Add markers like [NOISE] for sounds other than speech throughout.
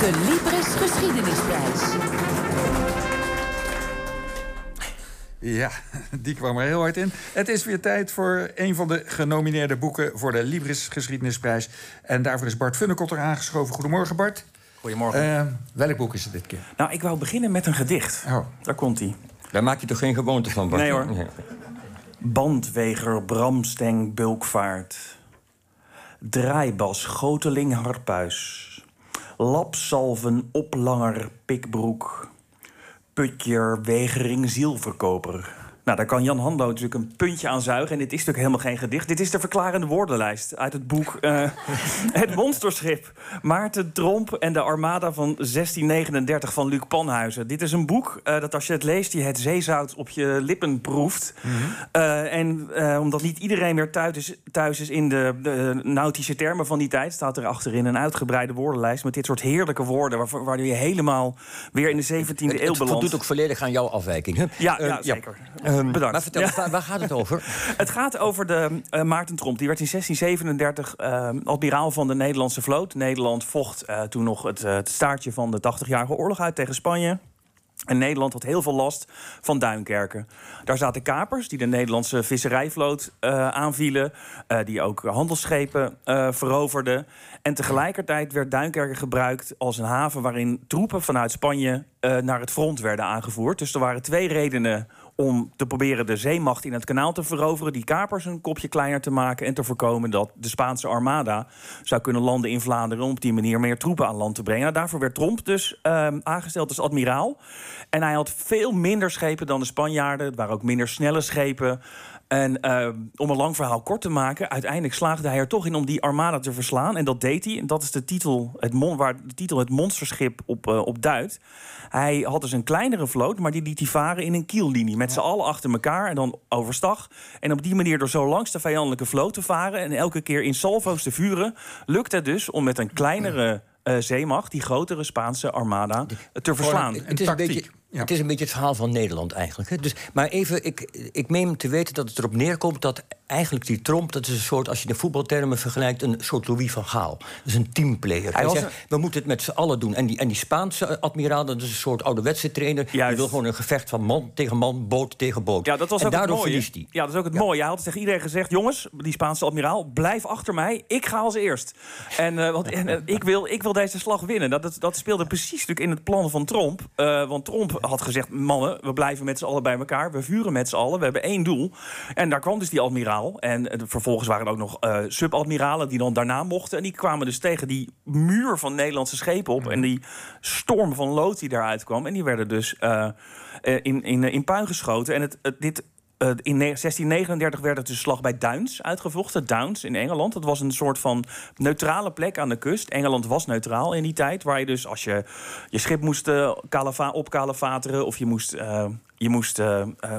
De Libris Geschiedenisprijs. Ja, die kwam er heel hard in. Het is weer tijd voor een van de genomineerde boeken voor de Libris Geschiedenisprijs. En daarvoor is Bart Funnekotter aangeschoven. Goedemorgen, Bart. Goedemorgen. Uh, welk boek is het dit keer? Nou, ik wou beginnen met een gedicht. Oh. Daar komt hij. Daar maak je toch geen gewoonte van, Bart? Nee hoor. Bandweger, Bramsteng, Bulkvaart. Draaibas, Goteling, Harpuis. Lapsalven, Oplanger, Pikbroek. Putjer, Wegering, Zielverkoper. Nou, daar kan Jan Handlo natuurlijk een puntje aan zuigen. En dit is natuurlijk helemaal geen gedicht. Dit is de verklarende woordenlijst uit het boek uh, [LAUGHS] Het Monsterschip. Maarten Tromp en de Armada van 1639 van Luc Panhuizen. Dit is een boek uh, dat als je het leest, je het zeezout op je lippen proeft. Mm -hmm. uh, en omdat niet iedereen meer thuis is, thuis is in de, de, nautische termen van die tijd... staat er achterin een uitgebreide woordenlijst met dit soort heerlijke woorden... waar, waar je helemaal weer in de 17e het, eeuw belandt. Het voldoet ook volledig aan jouw afwijking, hè? Ja, ja zeker. Ja. Bedankt. Maar vertel, ja. waar, waar, gaat het over? [LAUGHS] het gaat over de uh, Maarten Tromp. Die werd in 1637 uh, admiraal van de Nederlandse vloot. Nederland vocht uh, toen nog het, het, staartje van de 80-jarige oorlog uit tegen Spanje. En Nederland had heel veel last van Duinkerken. Daar zaten kapers die de Nederlandse visserijvloot uh, aanvielen. Uh, die ook handelsschepen uh, veroverden. En tegelijkertijd werd Duinkerken gebruikt als een haven... waarin troepen vanuit Spanje naar het front werden aangevoerd. Dus er waren twee redenen om te proberen de zeemacht in het kanaal te veroveren... die kapers een kopje kleiner te maken... en te voorkomen dat de Spaanse armada zou kunnen landen in Vlaanderen... om op die manier meer troepen aan land te brengen. Nou, daarvoor werd Tromp dus uh, aangesteld als admiraal. En hij had veel minder schepen dan de Spanjaarden. Het waren ook minder snelle schepen. En uh, om een lang verhaal kort te maken, uiteindelijk slaagde hij er toch in om die armada te verslaan. En dat deed hij. En dat is de titel, het mon, waar de titel het monsterschip op, uh, op duidt. Hij had dus een kleinere vloot, maar die liet hij varen in een kiellinie. Met ja. z'n allen achter elkaar en dan overstag. En op die manier door zo langs de vijandelijke vloot te varen... en elke keer in salvo's te vuren... lukt het dus om met een kleinere uh, zeemacht... die grotere Spaanse armada te verslaan. Een, het, is een beetje, ja. het is een beetje het verhaal van Nederland eigenlijk. Hè? Dus, maar even, ik, ik meen te weten dat het erop neerkomt... dat eigenlijk die Tromp, dat is een soort, als je de voetbaltermen vergelijkt... een soort Louis van Gaal. Dat is een teamplayer. Hij, Hij zegt, een... we moeten het met z'n allen doen. En die, en die Spaanse admiraal, dat is een soort ouderwetse trainer... Juist. die wil gewoon een gevecht van man tegen man, boot tegen boot. Ja, dat was en ook daardoor het mooie. verliest hij. Ja, dat is ook het ja. mooie. Hij had tegen iedereen gezegd... jongens, die Spaanse admiraal, blijf achter mij. Ik ga als eerst. En, uh, want, en uh, ik, wil, ik wil deze slag winnen. Dat, dat, dat speelde precies natuurlijk in het plan van Tromp. Uh, want Tromp had gezegd... mannen, we blijven met z'n allen bij elkaar. We vuren met z'n allen. We hebben één doel. En daar kwam dus die admiraal. En vervolgens waren er ook nog uh, subadmiralen die dan daarna mochten. En die kwamen dus tegen die muur van Nederlandse schepen op. En die storm van lood die daaruit kwam. En die werden dus uh, in, in, in puin geschoten. En het, het, dit uh, in 1639 werd het de slag bij Downs uitgevochten. Downs in Engeland. Dat was een soort van neutrale plek aan de kust. Engeland was neutraal in die tijd. Waar je dus als je je schip moest uh, of je moest, uh, je moest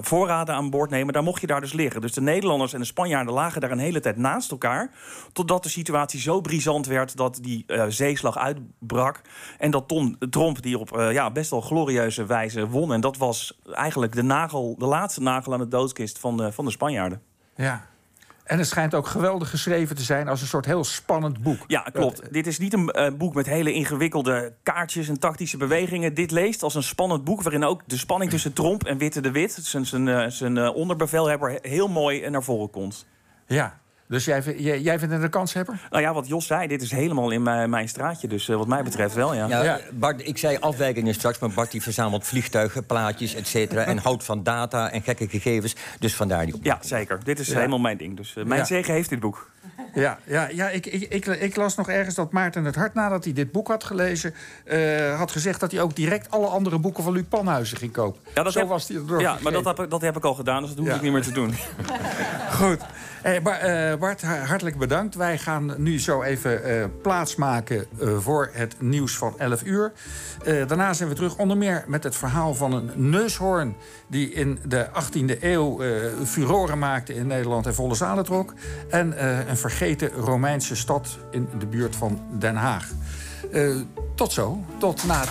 voorraden aan boord nemen... dan mocht je daar dus liggen. Dus de Nederlanders en de Spanjaarden lagen daar een hele tijd naast elkaar... totdat de situatie zo brisant werd dat die zeeslag uitbrak... en dat Tom Tromp die op ja, best wel glorieuze wijze won. En dat was eigenlijk de, nagel, de laatste nagel aan het dood doodskist van de, van de Spanjaarden. Ja. En het schijnt ook geweldig geschreven te zijn als een soort heel spannend boek. Ja, klopt. Uh, Dit is niet een uh, boek met hele ingewikkelde kaartjes en tactische bewegingen. Dit leest als een spannend boek waarin ook de spanning tussen Tromp en Witte de Wit, zijn, zijn, zijn onderbevelhebber, heel mooi naar voren komt. Ja. Dus jij, jij, jij vindt het een kanshebber? Nou ja, wat Jos zei, dit is helemaal in mijn, mijn straatje. Dus uh, wat mij betreft wel, ja. ja. Bart, ik zei afwijkingen straks, maar Bart die verzamelt vliegtuigen, plaatjes, et cetera... en houdt van data en gekke gegevens. Dus vandaar die Ja, zeker. Dit is ja. helemaal mijn ding. Dus uh, mijn zegen heeft dit boek. Ja, ja, ja ik, ik, ik, ik, las nog ergens dat Maarten het hart nadat hij dit boek had gelezen... Uh, had gezegd dat hij ook direct alle andere boeken van Luc Panhuizen ging kopen. Ja, dat Zo heb, was hij erdoor Ja, maar dat heb, ik, dat heb ik al gedaan, dus dat hoef ik niet meer te doen. [LAUGHS] Goed. Hey, Bart, Bart, hartelijk bedankt. Wij gaan nu zo even uh, plaatsmaken voor het nieuws van 11 uur. Daarna zijn we terug onder meer met het verhaal van een neushoorn... die in de 18e eeuw furoren maakte in Nederland en volle zalen trok. En een vergeten Romeinse stad in de buurt van Den Haag. tot zo, tot na het